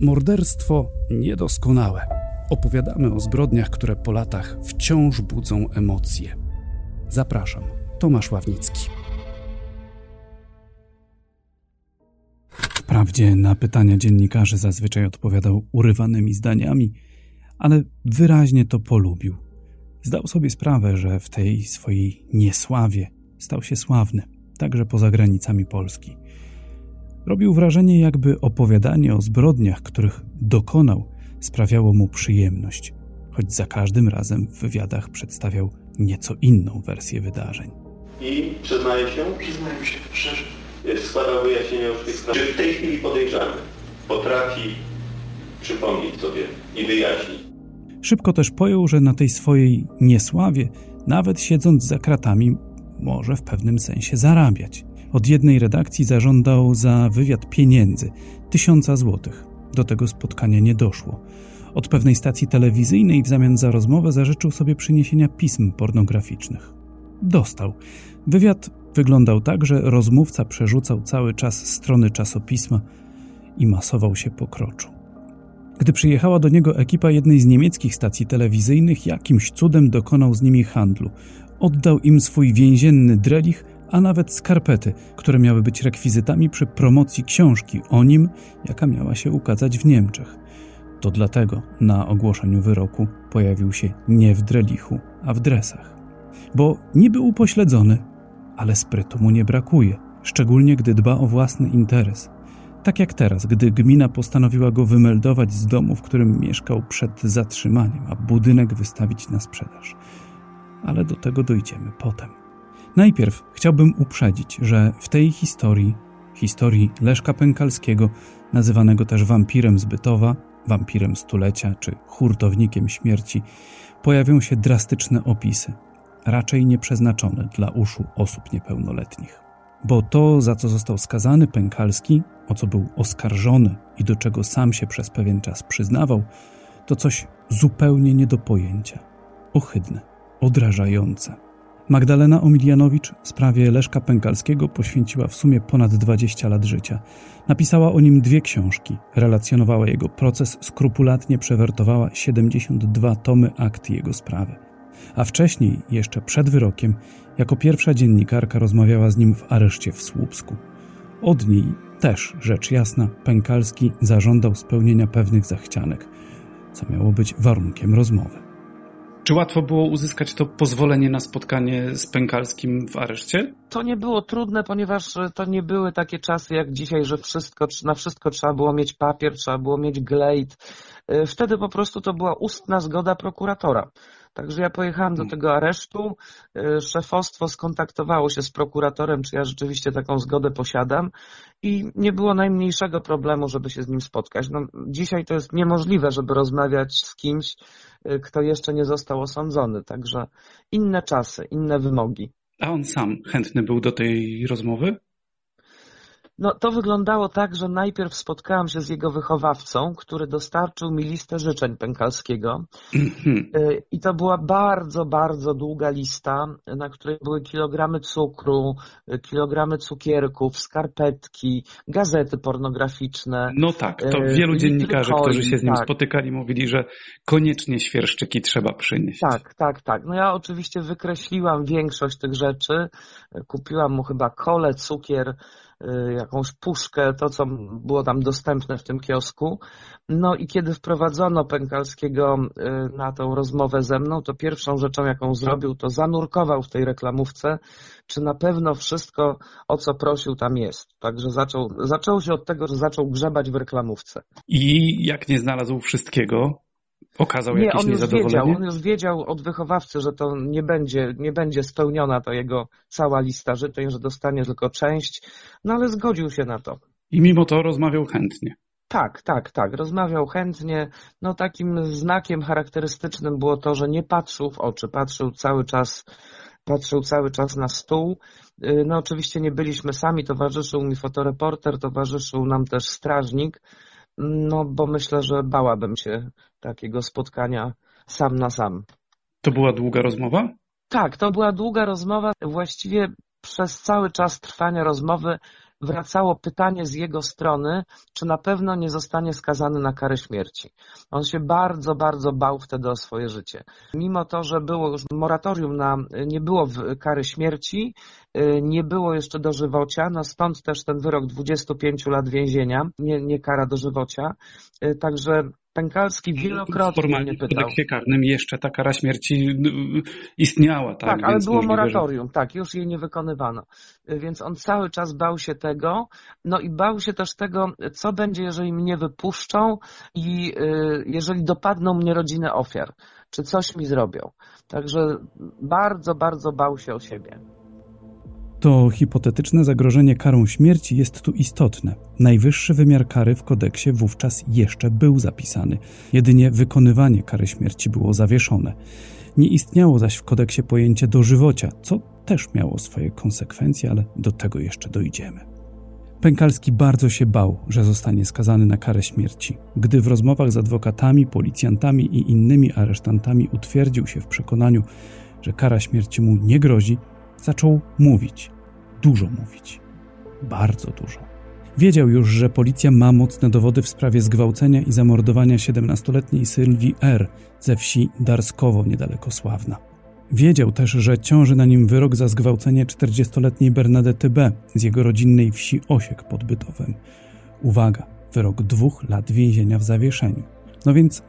Morderstwo niedoskonałe. Opowiadamy o zbrodniach, które po latach wciąż budzą emocje. Zapraszam, Tomasz Ławnicki. Wprawdzie na pytania dziennikarzy zazwyczaj odpowiadał urywanymi zdaniami, ale wyraźnie to polubił. Zdał sobie sprawę, że w tej swojej niesławie stał się sławny, także poza granicami Polski. Robił wrażenie, jakby opowiadanie o zbrodniach, których dokonał, sprawiało mu przyjemność, choć za każdym razem w wywiadach przedstawiał nieco inną wersję wydarzeń. I przyznaje się? Przyznaję się szczerze. Składał wyjaśnienia już w tej sprawie. Czy w tej chwili podejrzany potrafi przypomnieć sobie i wyjaśnić? Szybko też pojął, że na tej swojej niesławie, nawet siedząc za kratami, może w pewnym sensie zarabiać. Od jednej redakcji zażądał za wywiad pieniędzy tysiąca złotych. Do tego spotkania nie doszło. Od pewnej stacji telewizyjnej w zamian za rozmowę zażyczył sobie przyniesienia pism pornograficznych. Dostał. Wywiad wyglądał tak, że rozmówca przerzucał cały czas strony czasopisma i masował się po kroczu. Gdy przyjechała do niego ekipa jednej z niemieckich stacji telewizyjnych, jakimś cudem dokonał z nimi handlu. Oddał im swój więzienny drelich, a nawet skarpety, które miały być rekwizytami przy promocji książki o nim, jaka miała się ukazać w Niemczech. To dlatego na ogłoszeniu wyroku pojawił się nie w drelichu, a w dresach. Bo niby upośledzony, ale sprytu mu nie brakuje, szczególnie gdy dba o własny interes. Tak jak teraz, gdy gmina postanowiła go wymeldować z domu, w którym mieszkał przed zatrzymaniem, a budynek wystawić na sprzedaż. Ale do tego dojdziemy potem. Najpierw chciałbym uprzedzić, że w tej historii, historii Leszka Pękalskiego, nazywanego też wampirem z Bytowa, wampirem stulecia czy hurtownikiem śmierci, pojawią się drastyczne opisy, raczej nieprzeznaczone dla uszu osób niepełnoletnich. Bo to, za co został skazany Pękalski, o co był oskarżony i do czego sam się przez pewien czas przyznawał, to coś zupełnie nie do pojęcia. Ohydne, odrażające. Magdalena Omilianowicz sprawie Leszka Pękalskiego poświęciła w sumie ponad 20 lat życia. Napisała o nim dwie książki, relacjonowała jego proces, skrupulatnie przewertowała 72 tomy akt jego sprawy. A wcześniej, jeszcze przed wyrokiem, jako pierwsza dziennikarka rozmawiała z nim w areszcie w Słupsku. Od niej też, rzecz jasna, Pękalski zażądał spełnienia pewnych zachcianek, co miało być warunkiem rozmowy. Czy łatwo było uzyskać to pozwolenie na spotkanie z Pękalskim w areszcie? To nie było trudne, ponieważ to nie były takie czasy jak dzisiaj, że wszystko, na wszystko trzeba było mieć papier, trzeba było mieć glejt. Wtedy po prostu to była ustna zgoda prokuratora. Także ja pojechałem do tego aresztu, szefostwo skontaktowało się z prokuratorem, czy ja rzeczywiście taką zgodę posiadam i nie było najmniejszego problemu, żeby się z nim spotkać. No, dzisiaj to jest niemożliwe, żeby rozmawiać z kimś, kto jeszcze nie został osądzony, także inne czasy, inne wymogi. A on sam chętny był do tej rozmowy? No, to wyglądało tak, że najpierw spotkałam się z jego wychowawcą, który dostarczył mi listę życzeń Pękalskiego. I to była bardzo, bardzo długa lista, na której były kilogramy cukru, kilogramy cukierków, skarpetki, gazety pornograficzne. No tak, to wielu dziennikarzy, którzy się z nim tak. spotykali, mówili, że koniecznie świerszczyki trzeba przynieść. Tak, tak, tak. No ja oczywiście wykreśliłam większość tych rzeczy. Kupiłam mu chyba kole, cukier, jakąś puszkę, to co było tam dostępne w tym kiosku. No i kiedy wprowadzono Pękalskiego na tą rozmowę ze mną, to pierwszą rzeczą, jaką zrobił, to zanurkował w tej reklamówce, czy na pewno wszystko, o co prosił, tam jest. Także zaczął, zaczął się od tego, że zaczął grzebać w reklamówce. I jak nie znalazł wszystkiego, okazał nie, jakieś on już niezadowolenie? wiedział, on już wiedział od wychowawcy, że to nie będzie, nie będzie spełniona to jego cała lista życzeń, że dostanie tylko część, no ale zgodził się na to. I mimo to rozmawiał chętnie. Tak, tak, tak. Rozmawiał chętnie. No takim znakiem charakterystycznym było to, że nie patrzył w oczy, patrzył cały czas, patrzył cały czas na stół. No oczywiście nie byliśmy sami, towarzyszył mi fotoreporter, towarzyszył nam też strażnik, no bo myślę, że bałabym się takiego spotkania sam na sam. To była długa rozmowa? Tak, to była długa rozmowa. Właściwie przez cały czas trwania rozmowy wracało pytanie z jego strony, czy na pewno nie zostanie skazany na karę śmierci. On się bardzo, bardzo bał wtedy o swoje życie. Mimo to, że było już moratorium na, nie było kary śmierci, y, nie było jeszcze dożywocia, no stąd też ten wyrok 25 lat więzienia, nie, nie kara dożywocia. Y, także Pękalski wielokrotnie Formalnie w kodeksie karnym jeszcze ta kara śmierci y, istniała. Tak, tak ale było moratorium, że... tak, już jej nie wykonywano. Więc on cały czas bał się tego, no i bał się też tego, co będzie, jeżeli mnie wypuszczą i y, jeżeli dopadną mnie rodziny ofiar, czy coś mi zrobią. Także bardzo, bardzo bał się o siebie. To hipotetyczne zagrożenie karą śmierci jest tu istotne. Najwyższy wymiar kary w kodeksie wówczas jeszcze był zapisany, jedynie wykonywanie kary śmierci było zawieszone. Nie istniało zaś w kodeksie pojęcie dożywocia, co też miało swoje konsekwencje, ale do tego jeszcze dojdziemy. Pękalski bardzo się bał, że zostanie skazany na karę śmierci. Gdy w rozmowach z adwokatami, policjantami i innymi aresztantami utwierdził się w przekonaniu, że kara śmierci mu nie grozi, zaczął mówić. Dużo mówić. Bardzo dużo. Wiedział już, że policja ma mocne dowody w sprawie zgwałcenia i zamordowania 17-letniej Sylwii R. ze wsi Darskowo, niedaleko Sławna. Wiedział też, że ciąży na nim wyrok za zgwałcenie 40-letniej Bernadety B. z jego rodzinnej wsi Osiek pod Bytowem. Uwaga, wyrok dwóch lat więzienia w zawieszeniu. No więc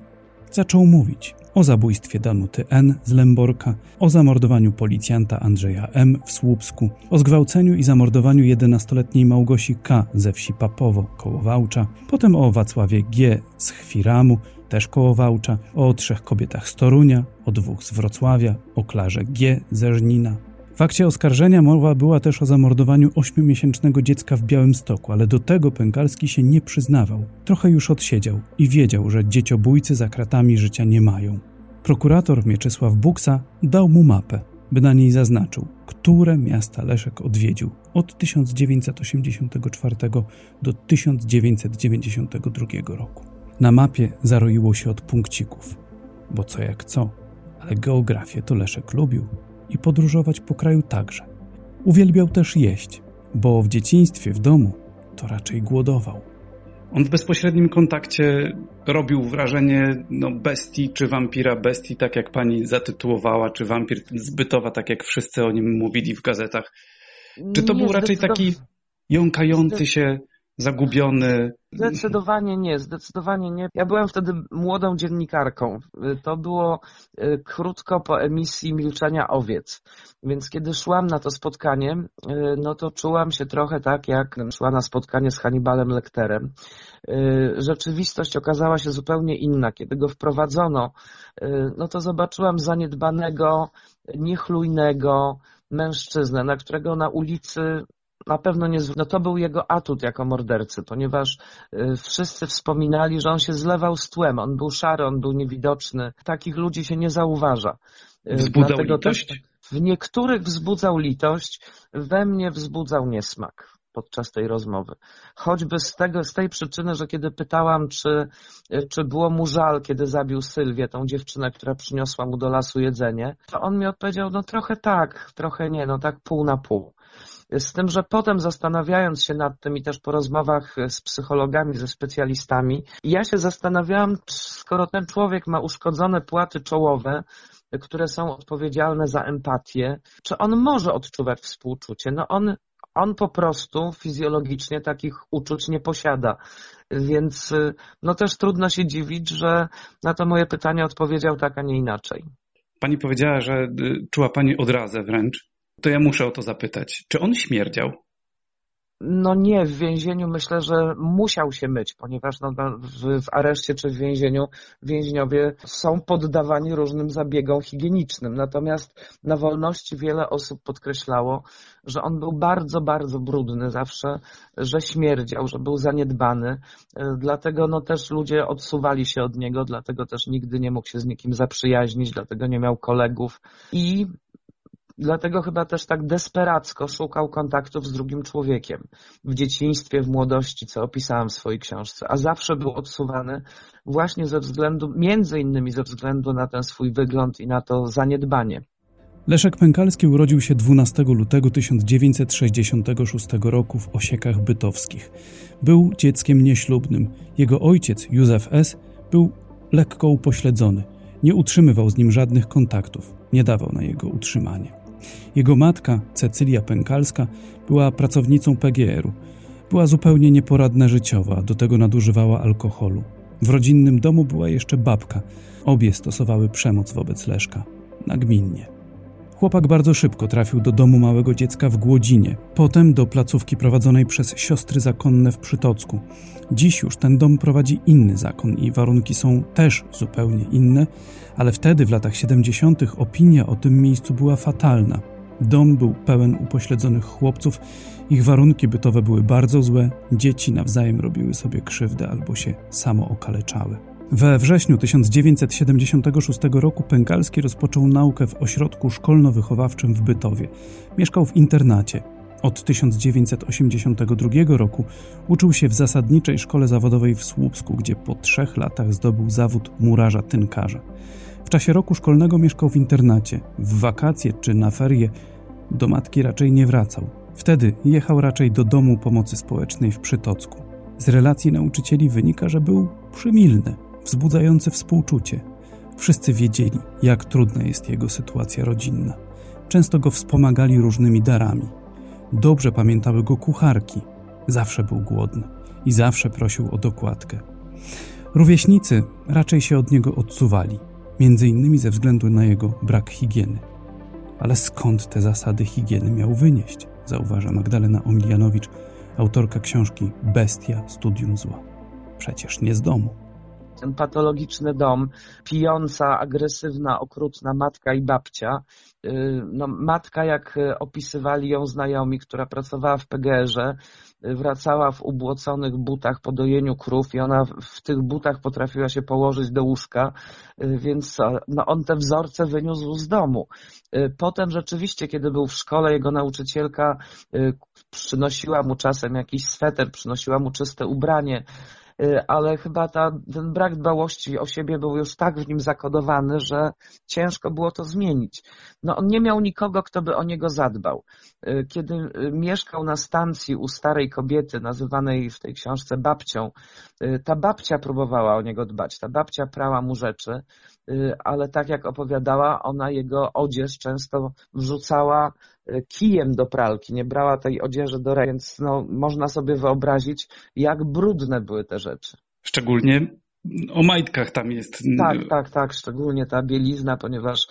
zaczął mówić o zabójstwie Danuty N. z Lęborka, o zamordowaniu policjanta Andrzeja M. w Słupsku, o zgwałceniu i zamordowaniu 11-letniej Małgosi K. ze wsi Papowo koło Wałcza, potem o Wacławie G. z Chwiramu, też koło Wałcza, o trzech kobietach z Torunia, o dwóch z Wrocławia, o Klarze G. ze Żnina, w akcie oskarżenia mowa była też o zamordowaniu ośmiomiesięcznego dziecka w Białymstoku, ale do tego Pękalski się nie przyznawał. Trochę już odsiedział i wiedział, że dzieciobójcy za kratami życia nie mają. Prokurator Mieczysław Buksa dał mu mapę, by na niej zaznaczył, które miasta Leszek odwiedził od 1984 do 1992 roku. Na mapie zaroiło się od punkcików, bo co jak co, ale geografię to Leszek lubił i podróżować po kraju także. Uwielbiał też jeść, bo w dzieciństwie w domu to raczej głodował. On w bezpośrednim kontakcie robił wrażenie no, bestii czy wampira bestii, tak jak pani zatytułowała, czy wampir zbytowa, tak jak wszyscy o nim mówili w gazetach. Czy to Nie, był raczej taki jąkający się zagubiony? Zdecydowanie nie, zdecydowanie nie. Ja byłem wtedy młodą dziennikarką. To było y, krótko po emisji Milczenia Owiec. Więc kiedy szłam na to spotkanie, y, no to czułam się trochę tak, jak szła na spotkanie z Hannibalem Lecterem. Y, rzeczywistość okazała się zupełnie inna. Kiedy go wprowadzono, no to zobaczyłam zaniedbanego, niechlujnego mężczyznę, na którego na ulicy na pewno nie, no to był jego atut jako mordercy, ponieważ y, wszyscy wspominali, że on się zlewał z tłem, on był szary, on był niewidoczny. Takich ludzi się nie zauważa. Y, wzbudzał Dlatego litość? Też, w niektórych wzbudzał litość, we mnie wzbudzał niesmak podczas tej rozmowy. Choćby z, tego, z tej przyczyny, że kiedy pytałam, czy, y, czy było mu żal, kiedy zabił Sylwię, tą dziewczynę, która przyniosła mu do lasu jedzenie, to on mi odpowiedział, no trochę tak, trochę nie, no tak pół na pół. Z tym, że potem zastanawiając się nad tym i też po rozmowach z psychologami, ze specjalistami, ja się zastanawiałam, skoro ten człowiek ma uszkodzone płaty czołowe, które są odpowiedzialne za empatię, czy on może odczuwać współczucie? No on, on po prostu fizjologicznie takich uczuć nie posiada. Więc no też trudno się dziwić, że na to moje pytanie odpowiedział tak, a nie inaczej. Pani powiedziała, że y, czuła Pani odrazę wręcz to ja muszę o to zapytać. Czy on śmierdział? No nie, w więzieniu myślę, że musiał się myć, ponieważ no, w, w areszcie czy w więzieniu więźniowie są poddawani różnym zabiegom higienicznym. Natomiast na wolności wiele osób podkreślało, że on był bardzo, bardzo brudny zawsze, że śmierdział, że był zaniedbany. E, dlatego no, też ludzie odsuwali się od niego, dlatego też nigdy nie mógł się z nikim zaprzyjaźnić, dlatego nie miał kolegów. I Dlatego chyba też tak desperacko szukał kontaktów z drugim człowiekiem w dzieciństwie, w młodości, co opisałem w swojej książce, a zawsze był odsuwany właśnie ze względu, między innymi ze względu na ten swój wygląd i na to zaniedbanie. Leszek Pękalski urodził się 12 lutego 1966 roku w Osiekach Bytowskich. Był dzieckiem nieślubnym. Jego ojciec, Józef S., był lekko upośledzony. Nie utrzymywał z nim żadnych kontaktów, nie dawał na jego utrzymanie. Jego matka, Cecylia Pękalska, była pracownicą PGR-u. Była zupełnie nieporadna życiowo, a do tego nadużywała alkoholu. W rodzinnym domu była jeszcze babka. Obie stosowały przemoc wobec Leszka. Nagminnie. Chłopak bardzo szybko trafił do domu małego dziecka w Głodzinie, potem do placówki prowadzonej przez siostry zakonne w Przytocku. Dziś już ten dom prowadzi inny zakon i warunki są też zupełnie inne, ale wtedy w latach 70. opinia o tym miejscu była fatalna. Dom był pełen upośledzonych chłopców, ich warunki bytowe były bardzo złe, dzieci nawzajem robiły sobie krzywdę albo się samo okaleczały. We wrześniu 1976 roku Pękalski rozpoczął naukę w ośrodku szkolno-wychowawczym w Bytowie. Mieszkał w internacie. Od 1982 roku uczył się w zasadniczej szkole zawodowej w Słupsku, gdzie po trzech latach zdobył zawód murarza-tynkarza. W czasie roku szkolnego mieszkał w internacie. W wakacje czy na ferie do matki raczej nie wracał. Wtedy jechał raczej do domu pomocy społecznej w Przytocku. Z relacji nauczycieli wynika, że był przymilny, wzbudzający współczucie. Wszyscy wiedzieli, jak trudna jest jego sytuacja rodzinna. Często go wspomagali różnymi darami. Dobrze pamiętały go kucharki. Zawsze był głodny i zawsze prosił o dokładkę. Rówieśnicy raczej się od niego odsuwali, między innymi ze względu na jego brak higieny. Ale skąd te zasady higieny miał wynieść? Zauważa Magdalena Omilianowicz, autorka książki Bestia Studium Zła. Przecież nie z domu ten patologiczny dom, pijąca, agresywna, okrutna matka i babcia. Y, no, matka, jak opisywali ją znajomi, która pracowała w PGR-ze, y, wracała w ubłoconych butach po dojeniu krów i ona w tych butach potrafiła się położyć do łóżka, y, więc no, on te wzorce wyniósł z domu. Potem rzeczywiście, kiedy był w szkole, jego nauczycielka przynosiła mu czasem jakiś sweter, przynosiła mu czyste ubranie, Y, ale chyba ta, ten brak dbałości o siebie był już tak w nim zakodowany, że ciężko było to zmienić. No on nie miał nikogo, kto by o niego zadbał. Y, kiedy y, mieszkał na stacji u starej kobiety, nazywanej w tej książce babcią, ta babcia próbowała o niego dbać. Ta babcia prała mu rzeczy, ale tak jak opowiadała, ona jego odzież często wrzucała kijem do pralki, nie brała tej odzieży do ręki, więc no, można sobie wyobrazić, jak brudne były te rzeczy. Szczególnie o majtkach tam jest. Tak, tak, tak, szczególnie ta bielizna, ponieważ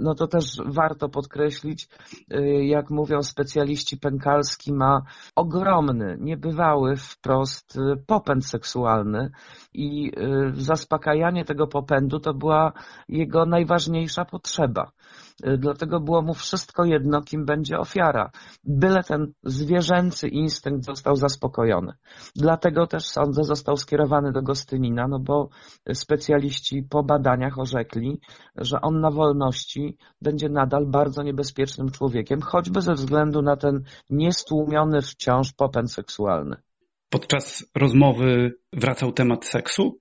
no to też warto podkreślić, y, jak mówią specjaliści, Pękalski ma ogromny, niebywały wprost y, popęd seksualny i zaspokajanie tego popędu to była jego najważniejsza potrzeba. Y, dlatego było mu wszystko jedno, kim będzie ofiara. Byle ten zwierzęcy instynkt został zaspokojony. Dlatego też sądzę został skierowany do Gostynina, no bo specjaliści po badaniach orzekli, że on na wolności będzie nadal bardzo niebezpiecznym człowiekiem, choćby ze względu na ten niestłumiony wciąż popęd seksualny. Podczas rozmowy wracał temat seksu?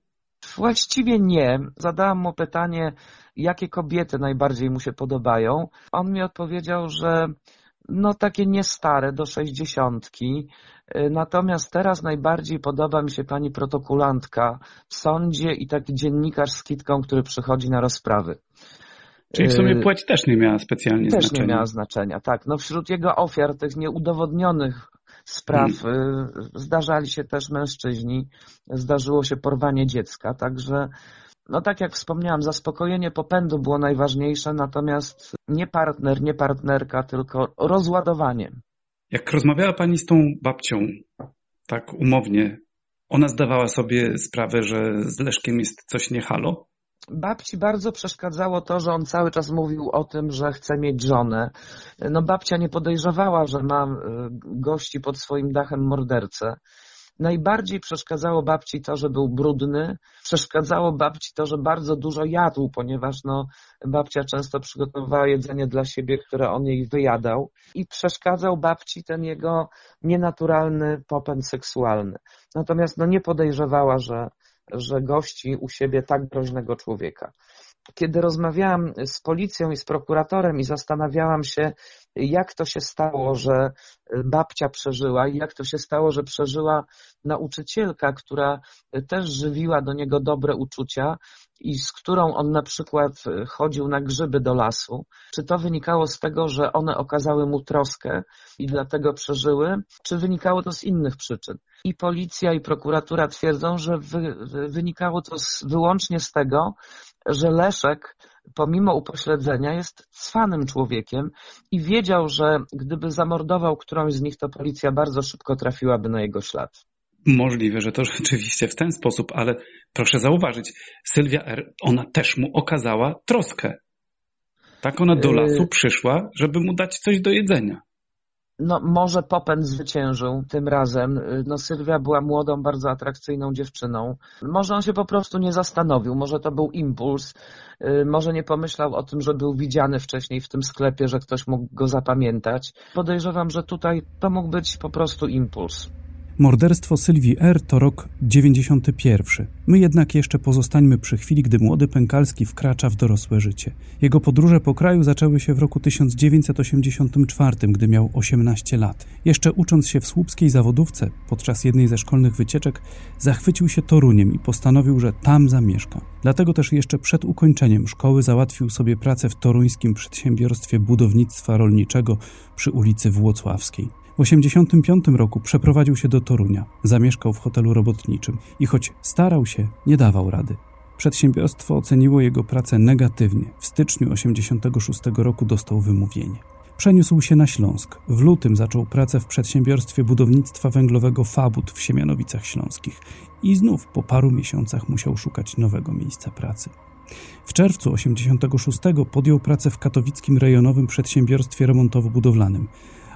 Właściwie nie. Zadałam mu pytanie, jakie kobiety najbardziej mu się podobają. On mi odpowiedział, że no takie niestare, do sześćdziesiątki. Natomiast teraz najbardziej podoba mi się pani protokulantka w sądzie i taki dziennikarz z kitką, który przychodzi na rozprawy. Czyli w sumie płeć też nie miała specjalnie też znaczenia. Też nie miała znaczenia, tak. No wśród jego ofiar, tych nieudowodnionych spraw hmm. zdarzali się też mężczyźni, zdarzyło się porwanie dziecka, także no tak jak wspomniałam, zaspokojenie popędu było najważniejsze, natomiast nie partner, nie partnerka, tylko rozładowanie. Jak rozmawiała Pani z tą babcią, tak umownie, ona zdawała sobie sprawę, że z Leszkiem jest coś nie halo? Babci bardzo przeszkadzało to, że on cały czas mówił o tym, że chce mieć żonę. No babcia nie podejrzewała, że ma y, gości pod swoim dachem mordercę. Najbardziej przeszkadzało babci to, że był brudny, przeszkadzało babci to, że bardzo dużo jadł, ponieważ no, babcia często przygotowywała jedzenie dla siebie, które on jej wyjadał i przeszkadzał babci ten jego nienaturalny popęd seksualny. Natomiast no, nie podejrzewała, że, że gości u siebie tak groźnego człowieka. kiedy rozmawiałam z policją i z prokuratorem i zastanawiałam się, jak to się stało, że babcia przeżyła i jak to się stało, że przeżyła nauczycielka, która też żywiła do niego dobre uczucia i z którą on na przykład chodził na grzyby do lasu. Czy to wynikało z tego, że one okazały mu troskę i dlatego przeżyły, czy wynikało to z innych przyczyn? I policja i prokuratura twierdzą, że wy, wynikało to z, wyłącznie z tego, że Leszek pomimo upośledzenia jest cwanym człowiekiem i wiedział, że gdyby zamordował którąś z nich, to policja bardzo szybko trafiłaby na jego ślad. Możliwe, że to rzeczywiście w ten sposób, ale proszę zauważyć, Sylwia R., ona też mu okazała troskę. Tak ona do y- lasu przyszła, żeby mu dać coś do jedzenia no może popęd zwyciężył tym razem. No Sylwia była młodą, bardzo atrakcyjną dziewczyną. Może on się po prostu nie zastanowił, może to był impuls, y, może nie pomyślał o tym, że był widziany wcześniej w tym sklepie, że ktoś mógł go zapamiętać. Podejrzewam, że tutaj to mógł być po prostu impuls. Morderstwo Sylwii R. to rok 91. My jednak jeszcze pozostańmy przy chwili, gdy młody Pękalski wkracza w dorosłe życie. Jego podróże po kraju zaczęły się w roku 1984, gdy miał 18 lat. Jeszcze ucząc się w słupskiej zawodówce, podczas jednej ze szkolnych wycieczek, zachwycił się Toruniem i postanowił, że tam zamieszka. Dlatego też jeszcze przed ukończeniem szkoły załatwił sobie pracę w toruńskim przedsiębiorstwie budownictwa rolniczego przy ulicy Włocławskiej. W 1985 roku przeprowadził się do Torunia, zamieszkał w hotelu robotniczym i choć starał się, nie dawał rady. Przedsiębiorstwo oceniło jego pracę negatywnie. W styczniu 1986 roku dostał wymówienie. Przeniósł się na Śląsk. W lutym zaczął pracę w przedsiębiorstwie budownictwa węglowego Fabut w Siemianowicach Śląskich i znów po paru miesiącach musiał szukać nowego miejsca pracy. W czerwcu 1986 podjął pracę w katowickim rejonowym przedsiębiorstwie remontowo-budowlanym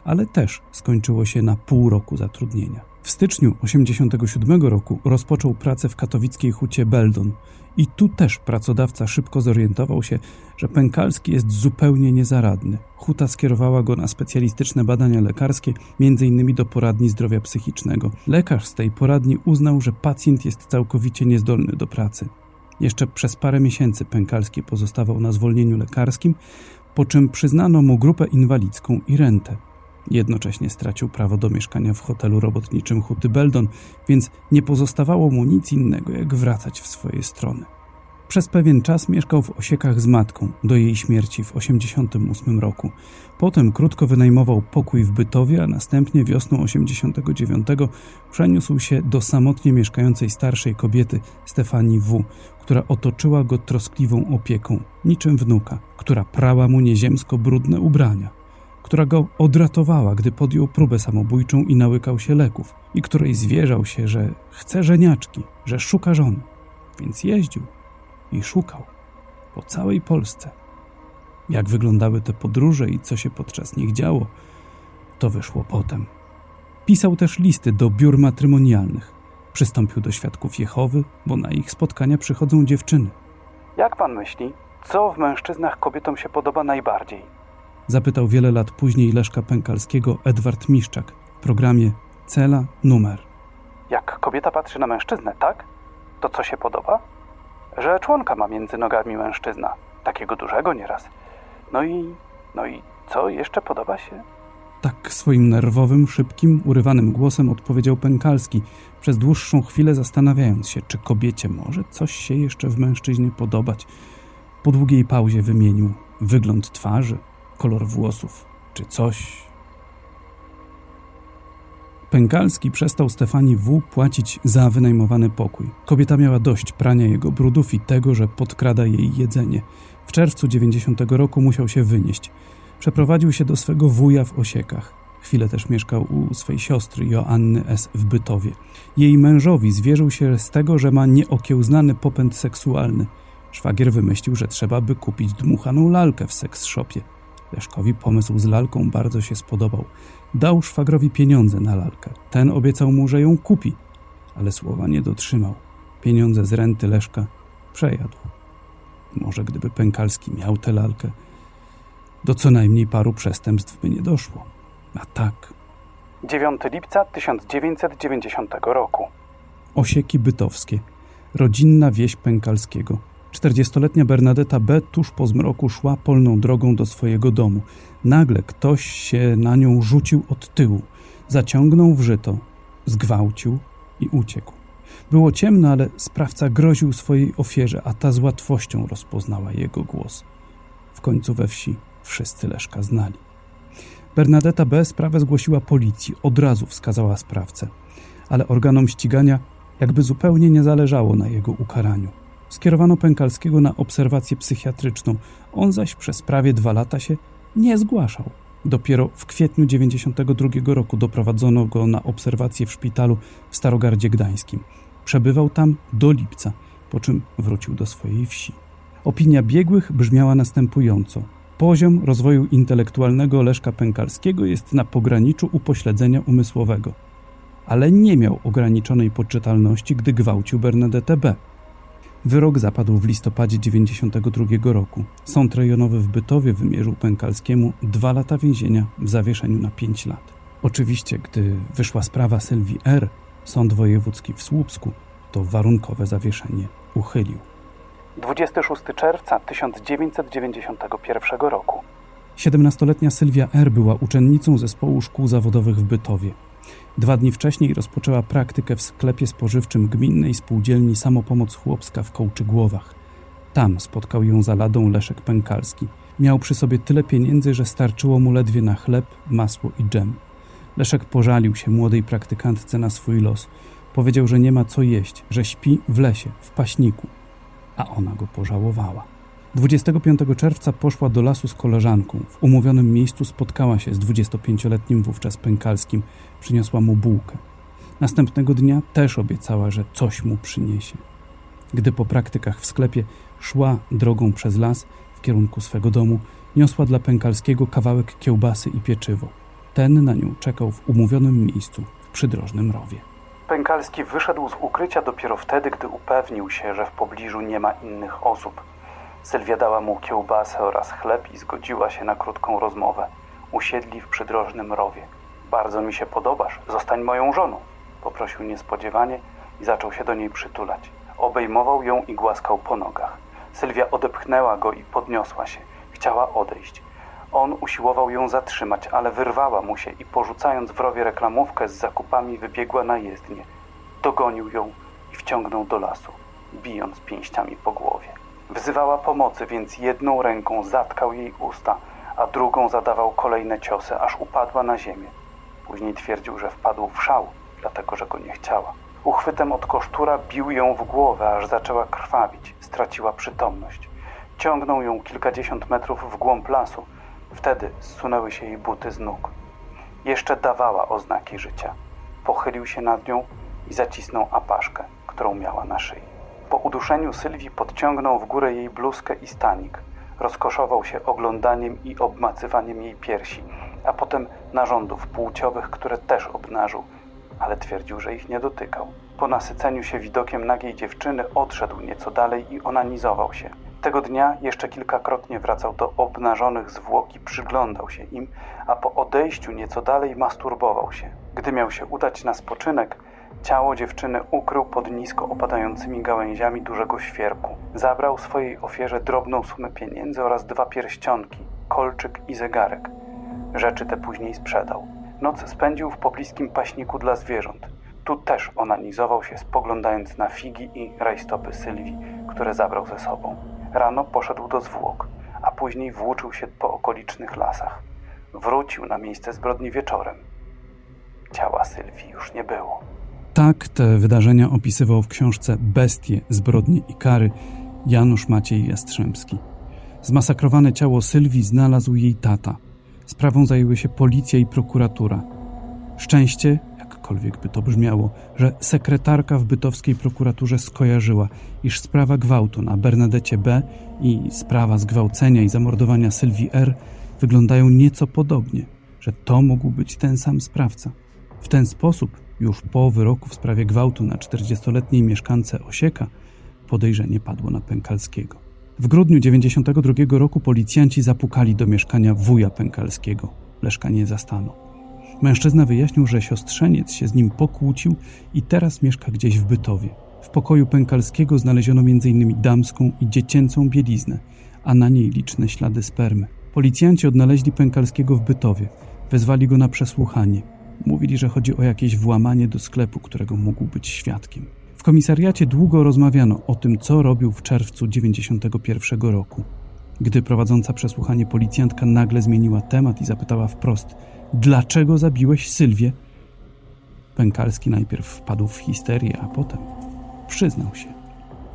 ale też skończyło się na pół roku zatrudnienia. W styczniu 1987 roku rozpoczął pracę w katowickiej hucie Beldon i tu też pracodawca szybko zorientował się, że Pękalski jest zupełnie niezaradny. Huta skierowała go na specjalistyczne badania lekarskie, m.in. do poradni zdrowia psychicznego. Lekarz z tej poradni uznał, że pacjent jest całkowicie niezdolny do pracy. Jeszcze przez parę miesięcy Pękalski pozostawał na zwolnieniu lekarskim, po czym przyznano mu grupę inwalidzką i rentę. Jednocześnie stracił prawo do mieszkania w hotelu robotniczym Huty Beldon, więc nie pozostawało mu nic innego, jak wracać w swoje strony. Przez pewien czas mieszkał w Osiekach z matką, do jej śmierci w 1988 roku. Potem krótko wynajmował pokój w Bytowie, a następnie wiosną 1989 przeniósł się do samotnie mieszkającej starszej kobiety Stefanii W., która otoczyła go troskliwą opieką, niczym wnuka, która prała mu nieziemsko brudne ubrania która go odratowała, gdy podjął próbę samobójczą i nałykał się leków, i której zwierzał się, że chce żeniaczki, że szuka żony. Więc jeździł i szukał po całej Polsce. Jak wyglądały te podróże i co się podczas nich działo, to wyszło potem. Pisał też listy do biur matrymonialnych. Przystąpił do świadków Jehowy, bo na ich spotkania przychodzą dziewczyny. Jak pan myśli, co w mężczyznach kobietom się podoba najbardziej? Zapytał wiele lat później Leszka Pękalskiego Edward Miszczak w programie Cela Numer. Jak kobieta patrzy na mężczyznę, tak? To co się podoba? Że członka ma między nogami mężczyzna. Takiego dużego nieraz. No i... no i co jeszcze podoba się? Tak swoim nerwowym, szybkim, urywanym głosem odpowiedział Pękalski, przez dłuższą chwilę zastanawiając się, czy kobiecie może coś się jeszcze w mężczyźnie podobać. Po długiej pauzie wymienił wygląd twarzy, kolor włosów czy coś. Pękalski przestał Stefanii W. płacić za wynajmowany pokój. Kobieta miała dość prania jego brudów i tego, że podkrada jej jedzenie. W czerwcu 90 roku musiał się wynieść. Przeprowadził się do swego wuja w Osiekach. Chwilę też mieszkał u swej siostry Joanny S. w Bytowie. Jej mężowi zwierzył się z tego, że ma nieokiełznany popęd seksualny. Szwagier wymyślił, że trzeba by kupić dmuchaną lalkę w seks shopie. Leszkowi pomysł z lalką bardzo się spodobał. Dał szwagrowi pieniądze na lalkę. Ten obiecał mu, że ją kupi, ale słowa nie dotrzymał. Pieniądze z renty Leszka przejadł. Może gdyby Pękalski miał tę lalkę, do co najmniej paru przestępstw by nie doszło. A tak. 9 lipca 1990 roku. Osieki bytowskie. Rodzinna wieś Pękalskiego. Czterdziestoletnia Bernadetta B. tuż po zmroku szła polną drogą do swojego domu. Nagle ktoś się na nią rzucił od tyłu, zaciągnął w żyto, zgwałcił i uciekł. Było ciemno, ale sprawca groził swojej ofierze, a ta z łatwością rozpoznała jego głos. W końcu we wsi wszyscy Leszka znali. Bernadetta B. sprawę zgłosiła policji, od razu wskazała sprawcę, ale organom ścigania jakby zupełnie nie zależało na jego ukaraniu. Skierowano Pękalskiego na obserwację psychiatryczną, on zaś przez prawie dwa lata się nie zgłaszał. Dopiero w kwietniu 1992 roku doprowadzono go na obserwację w szpitalu w Starogardzie Gdańskim. Przebywał tam do lipca, po czym wrócił do swojej wsi. Opinia biegłych brzmiała następująco. Poziom rozwoju intelektualnego Leszka Pękalskiego jest na pograniczu upośledzenia umysłowego, ale nie miał ograniczonej poczytalności, gdy gwałcił Bernadette B. Wyrok zapadł w listopadzie 1992 roku. Sąd rejonowy w Bytowie wymierzył Pękalskiemu dwa lata więzienia w zawieszeniu na pięć lat. Oczywiście, gdy wyszła sprawa Sylwii R., Sąd Wojewódzki w Słupsku to warunkowe zawieszenie uchylił. 26 czerwca 1991 roku. 17-letnia Sylwia R. była uczennicą zespołu szkół zawodowych w Bytowie. Dwa dni wcześniej rozpoczęła praktykę w sklepie spożywczym gminnej spółdzielni Samopomoc Chłopska w Kołczygłowach. Tam spotkał ją za ladą Leszek Pękalski. Miał przy sobie tyle pieniędzy, że starczyło mu ledwie na chleb, masło i dżem. Leszek pożalił się młodej praktykantce na swój los. Powiedział, że nie ma co jeść, że śpi w lesie, w paśniku. A ona go pożałowała. 25 czerwca poszła do lasu z koleżanką. W umówionym miejscu spotkała się z 25-letnim wówczas Pękalskim. Przyniosła mu bułkę. Następnego dnia też obiecała, że coś mu przyniesie. Gdy po praktykach w sklepie szła drogą przez las w kierunku swego domu, niosła dla Pękalskiego kawałek kiełbasy i pieczywo. Ten na nią czekał w umówionym miejscu w przydrożnym rowie. Pękalski wyszedł z ukrycia dopiero wtedy, gdy upewnił się, że w pobliżu nie ma innych osób. Sylwia dała mu kiełbasę oraz chleb i zgodziła się na krótką rozmowę. Usiedli w przydrożnym rowie. Bardzo mi się podobasz, zostań moją żoną, poprosił niespodziewanie i zaczął się do niej przytulać. Obejmował ją i głaskał po nogach. Sylwia odepchnęła go i podniosła się. Chciała odejść. On usiłował ją zatrzymać, ale wyrwała mu się i porzucając w rowie reklamówkę z zakupami wybiegła na jezdnię. Dogonił ją i wciągnął do lasu, bijąc pięściami po głowie. Wzywała pomocy, więc jedną ręką zatkał jej usta, a drugą zadawał kolejne ciosy, aż upadła na ziemię. Później twierdził, że wpadł w szał, dlatego że go nie chciała. Uchwytem od kosztura bił ją w głowę, aż zaczęła krwawić. Straciła przytomność. Ciągnął ją kilkadziesiąt metrów w głąb lasu. Wtedy zsunęły się jej buty z nóg. Jeszcze dawała oznaki życia. Pochylił się nad nią i zacisnął apaszkę, którą miała na szyi. Po uduszeniu Sylwii podciągnął w górę jej bluzkę i stanik. Rozkoszował się oglądaniem i obmacywaniem jej piersi, a potem narządów płciowych, które też obnażył, ale twierdził, że ich nie dotykał. Po nasyceniu się widokiem nagiej dziewczyny odszedł nieco dalej i onanizował się. Tego dnia jeszcze kilkakrotnie wracał do obnażonych zwłok i przyglądał się im, a po odejściu nieco dalej masturbował się. Gdy miał się udać na spoczynek, ciało dziewczyny ukrył pod nisko opadającymi gałęziami dużego świerku. Zabrał swojej ofierze drobną sumę pieniędzy oraz dwa pierścionki, kolczyk i zegarek. Rzeczy te później sprzedał. Noc spędził w pobliskim paśniku dla zwierząt. Tu też onanizował się, spoglądając na figi i rajstopy Sylwii, które zabrał ze sobą. Rano poszedł do zwłok, a później włóczył się po okolicznych lasach. Wrócił na miejsce zbrodni wieczorem. Ciała Sylwii już nie było. Tak te wydarzenia opisywał w książce Bestie, zbrodnie i kary Janusz Maciej Jastrzębski. Zmasakrowane ciało Sylwii znalazł jej tata. Sprawą zajęły się policja i prokuratura. Szczęście, jakkolwiek by to brzmiało, że sekretarka w bytowskiej prokuraturze skojarzyła, iż sprawa gwałtu na Bernadecie B i sprawa zgwałcenia i zamordowania Sylwii R wyglądają nieco podobnie, że to mógł być ten sam sprawca. W ten sposób, już po wyroku w sprawie gwałtu na 40-letniej mieszkance Osieka, podejrzenie padło na Pękalskiego. W grudniu 92 roku policjanci zapukali do mieszkania wuja Pękalskiego. Leszka nie zastano. Mężczyzna wyjaśnił, że siostrzeniec się z nim pokłócił i teraz mieszka gdzieś w Bytowie. W pokoju Pękalskiego znaleziono m.in. damską i dziecięcą bieliznę, a na niej liczne ślady spermy. Policjanci odnaleźli Pękalskiego w Bytowie. Wezwali go na przesłuchanie. Mówili, że chodzi o jakieś włamanie do sklepu, którego mógł być świadkiem. W komisariacie długo rozmawiano o tym, co robił w czerwcu 1991 roku. Gdy prowadząca przesłuchanie policjantka nagle zmieniła temat i zapytała wprost: Dlaczego zabiłeś Sylwię? Pękalski najpierw wpadł w histerię, a potem przyznał się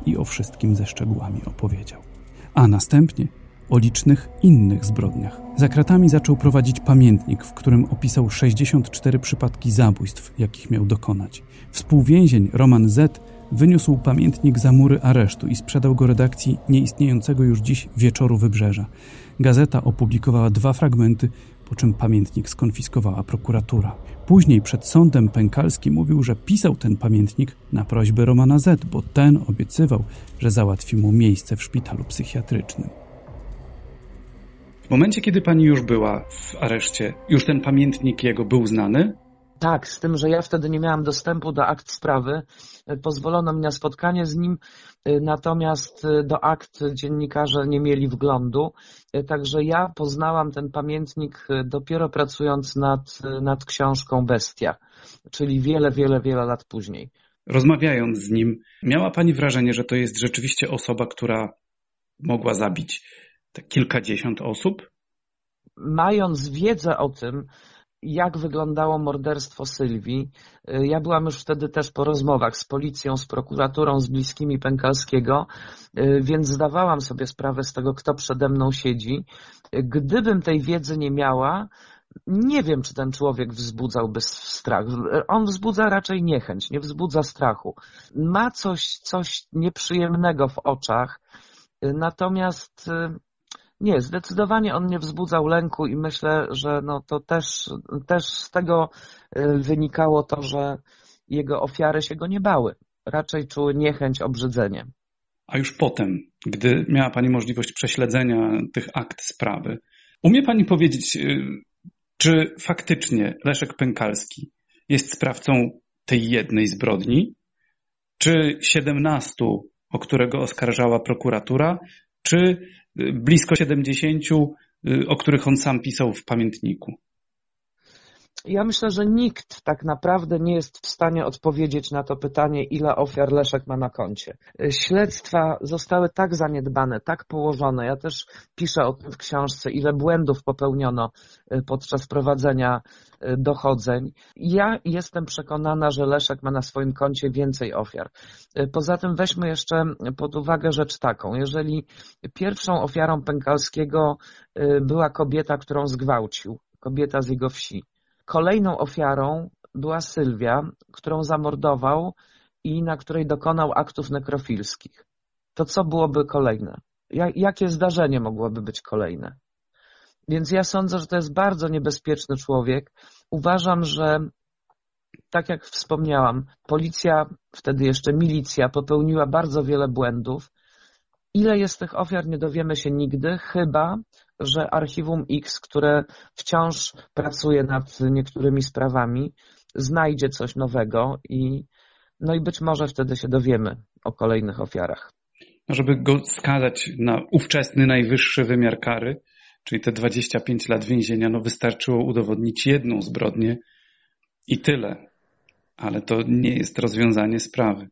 i o wszystkim ze szczegółami opowiedział. A następnie o licznych innych zbrodniach. Za kratami zaczął prowadzić pamiętnik, w którym opisał 64 przypadki zabójstw, jakich miał dokonać. Współwięzień Roman Z wyniósł pamiętnik za mury aresztu i sprzedał go redakcji nieistniejącego już dziś Wieczoru Wybrzeża. Gazeta opublikowała dwa fragmenty, po czym pamiętnik skonfiskowała prokuratura. Później przed sądem Pękalski mówił, że pisał ten pamiętnik na prośbę Romana Z, bo ten obiecywał, że załatwi mu miejsce w szpitalu psychiatrycznym. W momencie, kiedy pani już była w areszcie, już ten pamiętnik jego był znany? Tak, z tym, że ja wtedy nie miałam dostępu do akt sprawy. Pozwolono mi na spotkanie z nim, natomiast do akt dziennikarze nie mieli wglądu. Także ja poznałam ten pamiętnik dopiero pracując nad, nad książką Bestia, czyli wiele, wiele, wiele lat później. Rozmawiając z nim, miała pani wrażenie, że to jest rzeczywiście osoba, która mogła zabić te kilkadziesiąt osób? Mając wiedzę o tym, jak wyglądało morderstwo Sylwii. Ja byłam już wtedy też po rozmowach z policją, z prokuraturą, z bliskimi Pękalskiego, więc zdawałam sobie sprawę z tego, kto przede mną siedzi. Gdybym tej wiedzy nie miała, nie wiem, czy ten człowiek wzbudzałby strach. On wzbudza raczej niechęć, nie wzbudza strachu. Ma coś, coś nieprzyjemnego w oczach, natomiast nie, zdecydowanie on nie wzbudzał lęku i myślę, że no to też, też z tego y, wynikało to, że jego ofiary się go nie bały. Raczej czuły niechęć, obrzydzenie. A już potem, gdy miała Pani możliwość prześledzenia tych akt sprawy, umie Pani powiedzieć, y, czy faktycznie Leszek Pękalski jest sprawcą tej jednej zbrodni, czy 17, o którego oskarżała prokuratura, czy blisko 70, y, o których on sam pisał w pamiętniku. Ja myślę, że nikt tak naprawdę nie jest w stanie odpowiedzieć na to pytanie, ile ofiar Leszek ma na koncie. Śledztwa zostały tak zaniedbane, tak położone. Ja też piszę o tym w książce, ile błędów popełniono y, podczas prowadzenia y, dochodzeń. Ja jestem przekonana, że Leszek ma na swoim koncie więcej ofiar. Y, poza tym weźmy jeszcze pod uwagę rzecz taką. Jeżeli pierwszą ofiarą Pękalskiego była kobieta, którą zgwałcił, kobieta z jego wsi, Kolejną ofiarą była Sylwia, którą zamordował i na której dokonał aktów nekrofilskich. To co byłoby kolejne? Jakie zdarzenie mogłoby być kolejne? Więc ja sądzę, że to jest bardzo niebezpieczny człowiek. Uważam, że tak jak wspomniałam, policja, wtedy jeszcze milicja, popełniła bardzo wiele błędów. Ile jest tych ofiar, nie dowiemy się nigdy, chyba że Archiwum X, które wciąż pracuje nad niektórymi sprawami, znajdzie coś nowego i, no i być może wtedy się dowiemy o kolejnych ofiarach. No żeby go skazać na ówczesny najwyższy wymiar kary, czyli te 25 lat więzienia, no wystarczyło udowodnić jedną zbrodnię i tyle. Ale to nie jest rozwiązanie sprawy.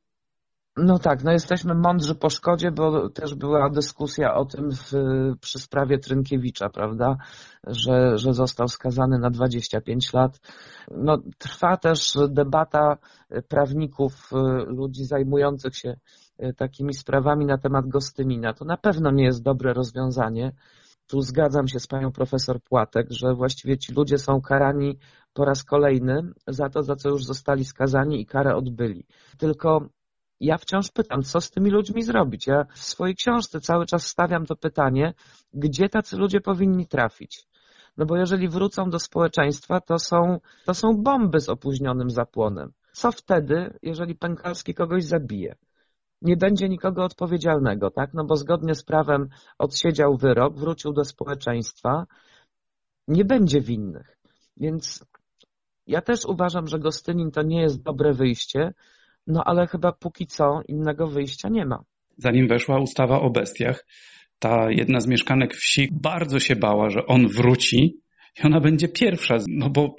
No tak, no jesteśmy mądrzy po szkodzie, bo też była dyskusja o tym w, przy sprawie Trynkiewicza, prawda, że, że został skazany na 25 lat. No, trwa też debata prawników, ludzi zajmujących się takimi sprawami na temat Gostynina. To na pewno nie jest dobre rozwiązanie. Tu zgadzam się z panią profesor Płatek, że właściwie ci ludzie są karani po raz kolejny za to, za co już zostali skazani i karę odbyli. Tylko ja wciąż pytam, co z tymi ludźmi zrobić. Ja w swojej książce cały czas stawiam to pytanie, gdzie tacy ludzie powinni trafić. No bo jeżeli wrócą do społeczeństwa, to są, to są bomby z opóźnionym zapłonem. Co wtedy, jeżeli Pękalski kogoś zabije? Nie będzie nikogo odpowiedzialnego, tak? No bo zgodnie z prawem odsiedział wyrok, wrócił do społeczeństwa, nie będzie winnych. Więc ja też uważam, że Gostynin to nie jest dobre wyjście, No ale chyba póki co innego wyjścia nie ma. Zanim weszła ustawa o bestiach, ta jedna z mieszkanek wsi bardzo się bała, że on wróci i ona będzie pierwsza, no bo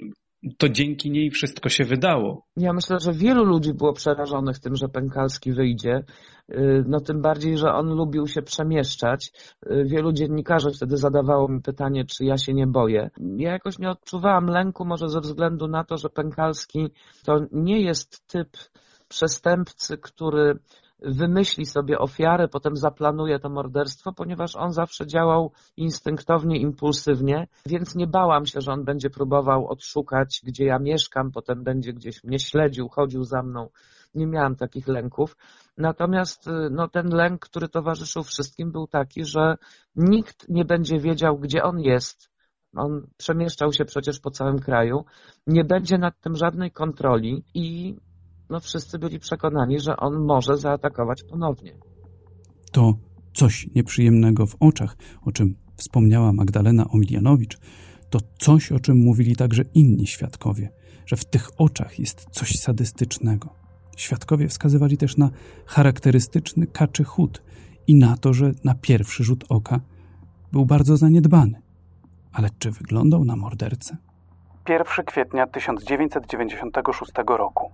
to dzięki niej wszystko się wydało. Ja myślę, że wielu ludzi było przerażonych tym, że Pękalski wyjdzie. Y, no tym bardziej, że on lubił się przemieszczać. Y, wielu dziennikarzy wtedy zadawało mi pytanie, czy ja się nie boję. Ja jakoś nie odczuwałam lęku, może ze względu na to, że Pękalski to nie jest typ przestępcy, który wymyśli sobie ofiarę, potem zaplanuje to morderstwo, ponieważ on zawsze działał instynktownie, impulsywnie, więc nie bałam się, że on będzie próbował odszukać, gdzie ja mieszkam, potem będzie gdzieś mnie śledził, chodził za mną. Nie miałam takich lęków. Natomiast y, no, ten lęk, który towarzyszył wszystkim, był taki, że nikt nie będzie wiedział, gdzie on jest. On przemieszczał się przecież po całym kraju. Nie będzie nad tym żadnej kontroli i no wszyscy byli przekonani, że on może zaatakować ponownie. To coś nieprzyjemnego w oczach, o czym wspomniała Magdalena Omilianowicz, to coś, o czym mówili także inni świadkowie, że w tych oczach jest coś sadystycznego. Świadkowie wskazywali też na charakterystyczny kaczy chód i na to, że na pierwszy rzut oka był bardzo zaniedbany. Ale czy wyglądał na mordercę? 1 kwietnia 1996 roku.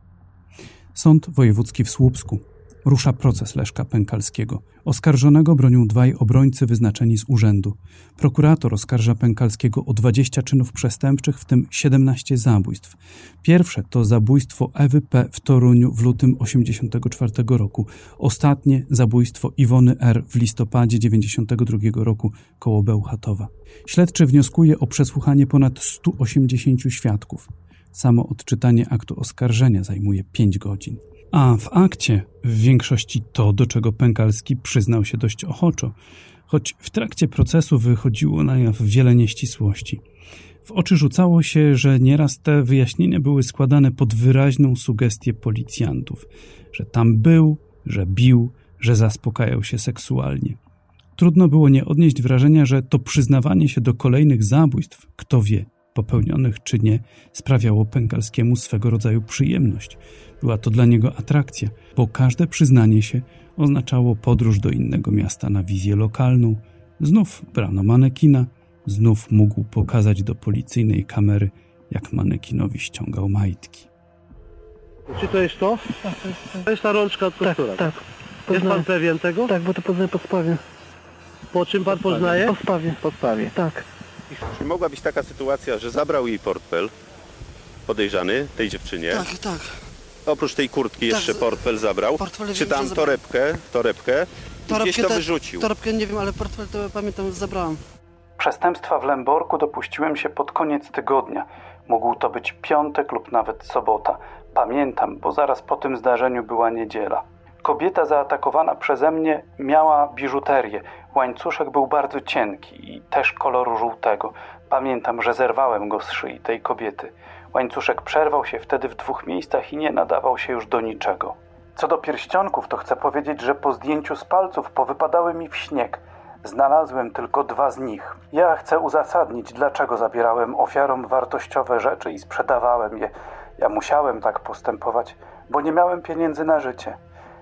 Sąd Wojewódzki w Słupsku. Rusza proces Leszka Pękalskiego. Oskarżonego bronią dwaj obrońcy wyznaczeni z urzędu. Prokurator oskarża Pękalskiego o 20 czynów przestępczych, w tym 17 zabójstw. Pierwsze to zabójstwo Ewy P. w Toruniu w lutym 1984 roku. Ostatnie zabójstwo Iwony R. w listopadzie 1992 roku koło Bełchatowa. Śledczy wnioskuje o przesłuchanie ponad 180 świadków. Samo odczytanie aktu oskarżenia zajmuje 5 godzin. A w akcie w większości to, do czego Pękalski przyznał się dość ochoczo, choć w trakcie procesu wychodziło na jaw wiele nieścisłości. W oczy rzucało się, że nieraz te wyjaśnienia były składane pod wyraźną sugestię policjantów, że tam był, że bił, że zaspokajał się seksualnie. Trudno było nie odnieść wrażenia, że to przyznawanie się do kolejnych zabójstw, kto wie, popełnionych czy nie, sprawiało Pękalskiemu swego rodzaju przyjemność. Była to dla niego atrakcja, bo każde przyznanie się oznaczało podróż do innego miasta na wizję lokalną. Znów brano manekina, znów mógł pokazać do policyjnej kamery, jak manekinowi ściągał majtki. Czy to jest to? To jest ta rączka od kostura. Tak, Jest pan pewien tego? tak, bo to poznaję po sprawie. Po czym pan poznaje? Po sprawie, Po sprawie. tak. Czy mogła być taka sytuacja, że zabrał jej portfel podejrzany tej dziewczynie? Tak, tak. Oprócz tej kurtki Tak, jeszcze z- portfel zabrał? portfel Czy wiem, tam że zabrał. torebkę, torebkę i gdzieś to te- wyrzucił? Torebkę nie wiem, ale portfel to pamiętam, zabrałem. Przestępstwa w Lęborku dopuściłem się pod koniec tygodnia. Mógł to być piątek lub nawet sobota. Pamiętam, bo zaraz po tym zdarzeniu była niedziela. Kobieta zaatakowana przeze mnie miała biżuterię. Łańcuszek był bardzo cienki i też koloru żółtego. Pamiętam, że zerwałem go z szyi tej kobiety. Łańcuszek przerwał się wtedy w dwóch miejscach i nie nadawał się już do niczego. Co do pierścionków, to chcę powiedzieć, że po zdjęciu z palców powypadały mi w śnieg. Znalazłem tylko dwa z nich. Ja chcę uzasadnić, dlaczego zabierałem ofiarom wartościowe rzeczy i sprzedawałem je. Ja musiałem tak postępować, bo nie miałem pieniędzy na życie.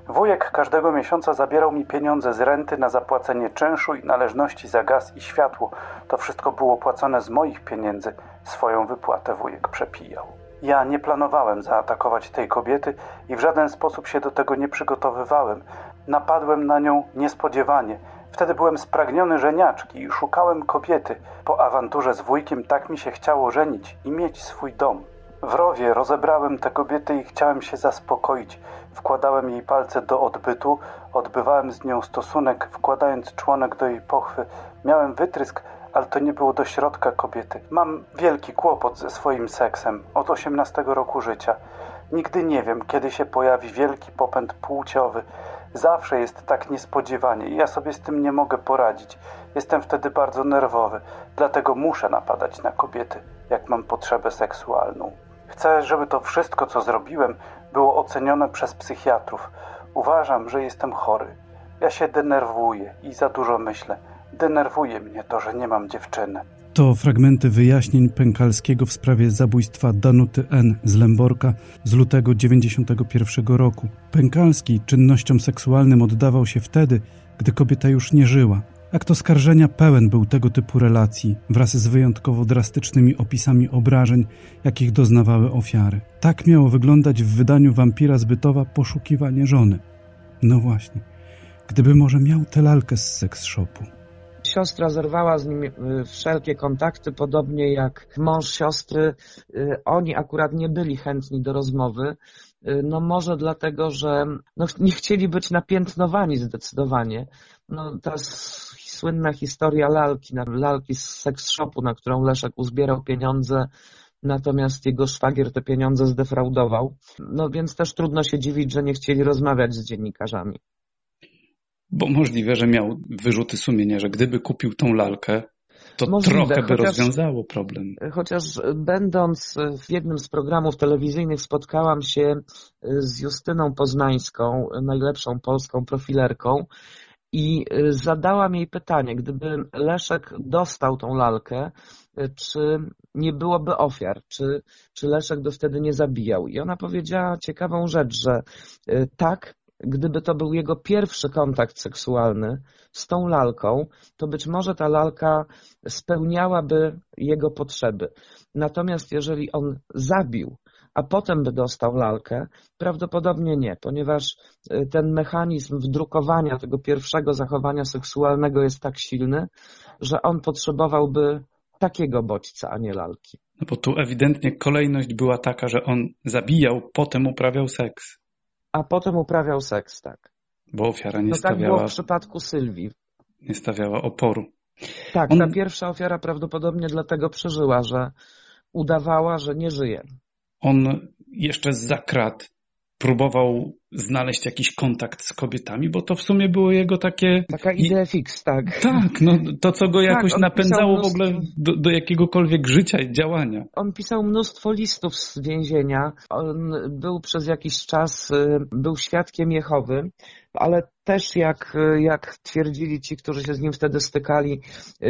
Wujek każdego miesiąca zabierał mi pieniądze z renty na zapłacenie czynszu i należności za gaz i światło. To wszystko było płacone z moich pieniędzy. Swoją wypłatę wujek przepijał. Ja nie planowałem zaatakować tej kobiety i w żaden sposób się do tego nie przygotowywałem. Napadłem na nią niespodziewanie. Wtedy byłem spragniony żeniaczki i szukałem kobiety. Po awanturze z wujkiem tak mi się chciało żenić i mieć swój dom. W rowie rozebrałem tę kobietę i chciałem się zaspokoić. Wkładałem jej palce do odbytu, odbywałem z nią stosunek, wkładając członek do jej pochwy. Miałem wytrysk, ale to nie było do środka kobiety. Mam wielki kłopot ze swoim seksem od 18 roku życia. Nigdy nie wiem, kiedy się pojawi wielki popęd płciowy. Zawsze jest tak niespodziewanie i ja sobie z tym nie mogę poradzić. Jestem wtedy bardzo nerwowy, dlatego muszę napadać na kobiety, jak mam potrzebę seksualną. Chcę, żeby to wszystko, co zrobiłem, było ocenione przez psychiatrów. Uważam, że jestem chory. Ja się denerwuję i za dużo myślę. Denerwuje mnie to, że nie mam dziewczyny. To fragmenty wyjaśnień Pękalskiego w sprawie zabójstwa Danuty N. z Lęborka z lutego 91 roku. Pękalski czynnościom seksualnym oddawał się wtedy, gdy kobieta już nie żyła. Akt oskarżenia pełen był tego typu relacji, wraz z wyjątkowo drastycznymi opisami obrażeń, jakich doznawały ofiary. Tak miało wyglądać w wydaniu wampira zbytowa poszukiwanie żony. No właśnie, gdyby może miał tę lalkę z seks shopu. Siostra zerwała z nim y, wszelkie kontakty, podobnie jak mąż siostry. Y, oni akurat nie byli chętni do rozmowy. Y, no może dlatego, że no, nie chcieli być napiętnowani zdecydowanie. No, ta słynna historia lalki, lalki z seks shopu, na którą Leszek uzbierał pieniądze, natomiast jego szwagier te pieniądze zdefraudował. No więc też trudno się dziwić, że nie chcieli rozmawiać z dziennikarzami. Bo możliwe, że miał wyrzuty sumienia, że gdyby kupił tą lalkę, to Możliwe, trochę by chociaż, rozwiązało problem. Chociaż będąc w jednym z programów telewizyjnych spotkałam się z Justyną Poznańską, najlepszą polską profilerką i zadałam jej pytanie, gdyby Leszek dostał tą lalkę, czy nie byłoby ofiar, czy, czy Leszek by wtedy nie zabijał. I ona powiedziała ciekawą rzecz, że tak, gdyby to był jego pierwszy kontakt seksualny z tą lalką, to być może ta lalka spełniałaby jego potrzeby. Natomiast jeżeli on zabił, a potem by dostał lalkę, prawdopodobnie nie, ponieważ y, ten mechanizm wdrukowania tego pierwszego zachowania seksualnego jest tak silny, że on potrzebowałby takiego bodźca, a nie lalki. No bo tu ewidentnie kolejność była taka, że on zabijał, potem uprawiał seks a potem uprawiał seks, tak. Bo ofiara nie no stawiała... tak było w przypadku Sylwii. Nie stawiała oporu. Tak, On... ta pierwsza ofiara prawdopodobnie dlatego przeżyła, że udawała, że nie żyje. On jeszcze za krat próbował znaleźć jakiś kontakt z kobietami, bo to w sumie było jego takie... Taka idea fix, tak. Tak, no to co go tak, jakoś napędzało mnóstwo... w ogóle do, do, jakiegokolwiek życia i działania. On pisał mnóstwo listów z więzienia. On był przez jakiś czas, y, był świadkiem Jehowy, ale też jak, jak twierdzili ci, którzy się z nim wtedy stykali,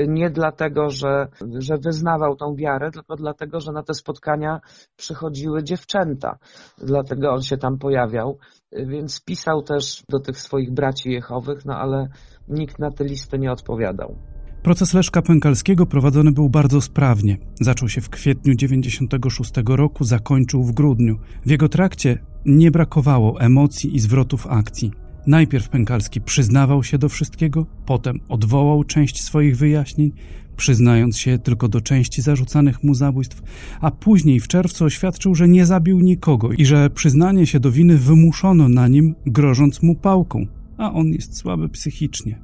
nie dlatego, że, że wyznawał tą wiarę, tylko dlatego, że na te spotkania przychodziły dziewczęta. Dlatego on się tam pojawiał, więc pisał też do tych swoich braci Jehowych, no ale nikt na te listy nie odpowiadał. Proces Leszka Pękalskiego prowadzony był bardzo sprawnie. Zaczął się w kwietniu 96 roku, zakończył w grudniu. W jego trakcie nie brakowało emocji i zwrotów akcji. Najpierw Pękalski przyznawał się do wszystkiego, potem odwołał część swoich wyjaśnień, przyznając się tylko do części zarzucanych mu zabójstw, a później w czerwcu oświadczył, że nie zabił nikogo i że przyznanie się do winy wymuszono na nim, grożąc mu pałką, a on jest słaby psychicznie.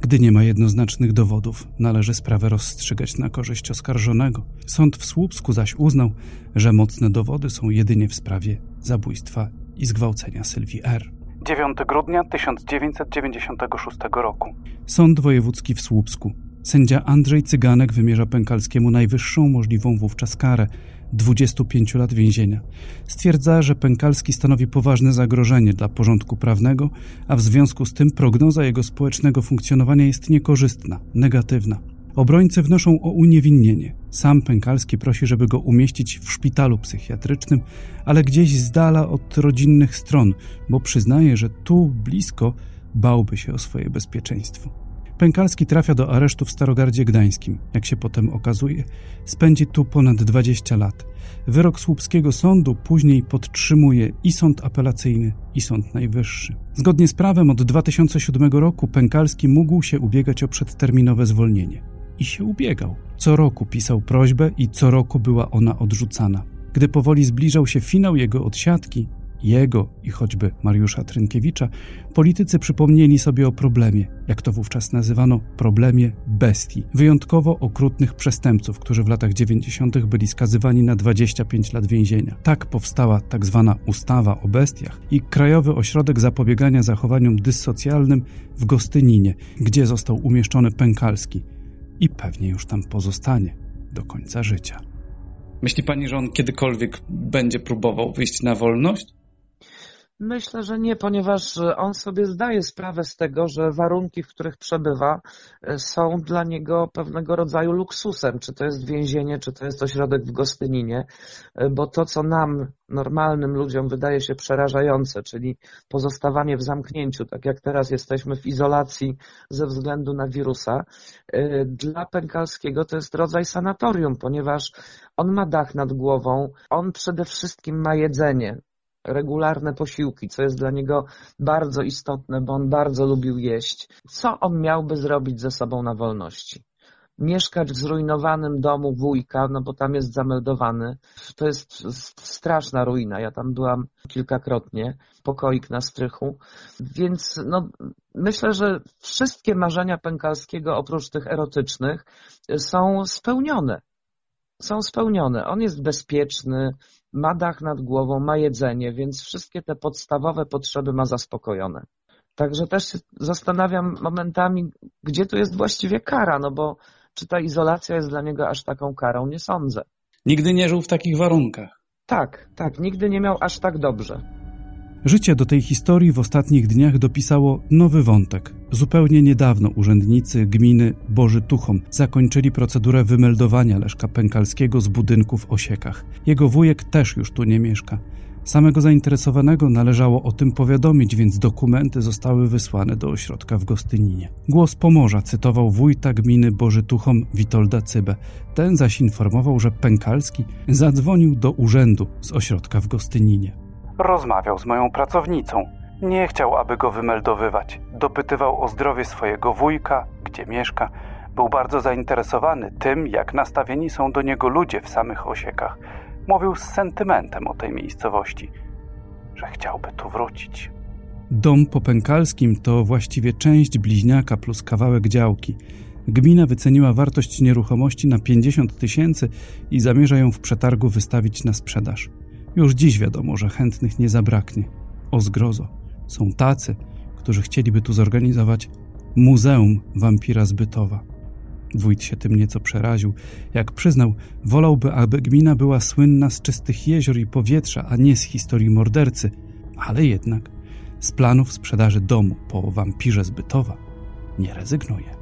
Gdy nie ma jednoznacznych dowodów, należy sprawę rozstrzygać na korzyść oskarżonego. Sąd w Słupsku zaś uznał, że mocne dowody są jedynie w sprawie zabójstwa i zgwałcenia Sylwii R. 9 grudnia 1996 roku. Sąd Wojewódzki w Słupsku. Sędzia Andrzej Cyganek wymierza Pękalskiemu najwyższą możliwą wówczas karę 25 lat więzienia. Stwierdza, że Pękalski stanowi poważne zagrożenie dla porządku prawnego, a w związku z tym prognoza jego społecznego funkcjonowania jest niekorzystna, negatywna. Obrońcy wnoszą o uniewinnienie. Sam Pękalski prosi, żeby go umieścić w szpitalu psychiatrycznym, ale gdzieś z dala od rodzinnych stron, bo przyznaje, że tu, blisko, bałby się o swoje bezpieczeństwo. Pękalski trafia do aresztu w Starogardzie Gdańskim. Jak się potem okazuje, spędzi tu ponad 20 lat. Wyrok słupskiego sądu później podtrzymuje i sąd apelacyjny, i sąd najwyższy. Zgodnie z prawem od 2007 roku Pękalski mógł się ubiegać o przedterminowe zwolnienie i się ubiegał. Co roku pisał prośbę i co roku była ona odrzucana. Gdy powoli zbliżał się finał jego odsiadki, jego i choćby Mariusza Trynkiewicza, politycy przypomnieli sobie o problemie, jak to wówczas nazywano, problemie bestii, wyjątkowo okrutnych przestępców, którzy w latach 90. byli skazywani na 25 lat więzienia. Tak powstała tak zwana ustawa o bestiach i Krajowy Ośrodek Zapobiegania Zachowaniom Dyssocjalnym w Gostyninie, gdzie został umieszczony Pękalski, i pewnie już tam pozostanie do końca życia. Myśli pani, że on kiedykolwiek będzie próbował wyjść na wolność? Myślę, że nie, ponieważ on sobie zdaje sprawę z tego, że warunki, w których przebywa, e, są dla niego pewnego rodzaju luksusem. Czy to jest więzienie, czy to jest ośrodek w Gostyninie, e, bo to, co nam, normalnym ludziom, wydaje się przerażające, czyli pozostawanie w zamknięciu, tak jak teraz jesteśmy w izolacji ze względu na wirusa, e, dla Pękalskiego to jest rodzaj sanatorium, ponieważ on ma dach nad głową, on przede wszystkim ma jedzenie regularne posiłki, co jest dla niego bardzo istotne, bo on bardzo lubił jeść. Co on miałby zrobić ze sobą na wolności? Mieszkać w zrujnowanym domu wujka, no bo tam jest zameldowany. To jest straszna ruina. Ja tam byłam kilkakrotnie, pokoik na strychu. Więc no, myślę, że wszystkie marzenia Pękalskiego, oprócz tych erotycznych, są spełnione. Są spełnione. On jest bezpieczny, ma dach nad głową, ma jedzenie, więc wszystkie te podstawowe potrzeby ma zaspokojone. Także też się zastanawiam momentami, gdzie tu jest właściwie kara, no bo czy ta izolacja jest dla niego aż taką karą? Nie sądzę. Nigdy nie żył w takich warunkach. Tak, tak, nigdy nie miał aż tak dobrze. Życie do tej historii w ostatnich dniach dopisało nowy wątek. Zupełnie niedawno urzędnicy gminy Boży Tuchom zakończyli procedurę wymeldowania Leszka Pękalskiego z budynku w Osiekach. Jego wujek też już tu nie mieszka. Samego zainteresowanego należało o tym powiadomić, więc dokumenty zostały wysłane do ośrodka w Gostyninie. Głos Pomorza cytował wójta gminy Boży Tuchom Witolda Cybę. Ten zaś informował, że Pękalski zadzwonił do urzędu z ośrodka w Gostyninie. Rozmawiał z moją pracownicą. Nie chciał, aby go wymeldowywać. Dopytywał o zdrowie swojego wujka, gdzie mieszka. Był bardzo zainteresowany tym, jak nastawieni są do niego ludzie w samych osiekach. Mówił z sentymentem o tej miejscowości, że chciałby tu wrócić. Dom po Pękalskim to właściwie część bliźniaka plus kawałek działki. Gmina wyceniła wartość nieruchomości na 50 tysięcy i zamierza ją w przetargu wystawić na sprzedaż. Już dziś wiadomo, że chętnych nie zabraknie. O zgrozo. Są tacy, którzy chcieliby tu zorganizować Muzeum Wampira Zbytowa. Wójt się tym nieco przeraził. Jak przyznał, wolałby, aby gmina była słynna z czystych jezior i powietrza, a nie z historii mordercy, ale jednak z planów sprzedaży domu po wampirze Zbytowa nie rezygnuje.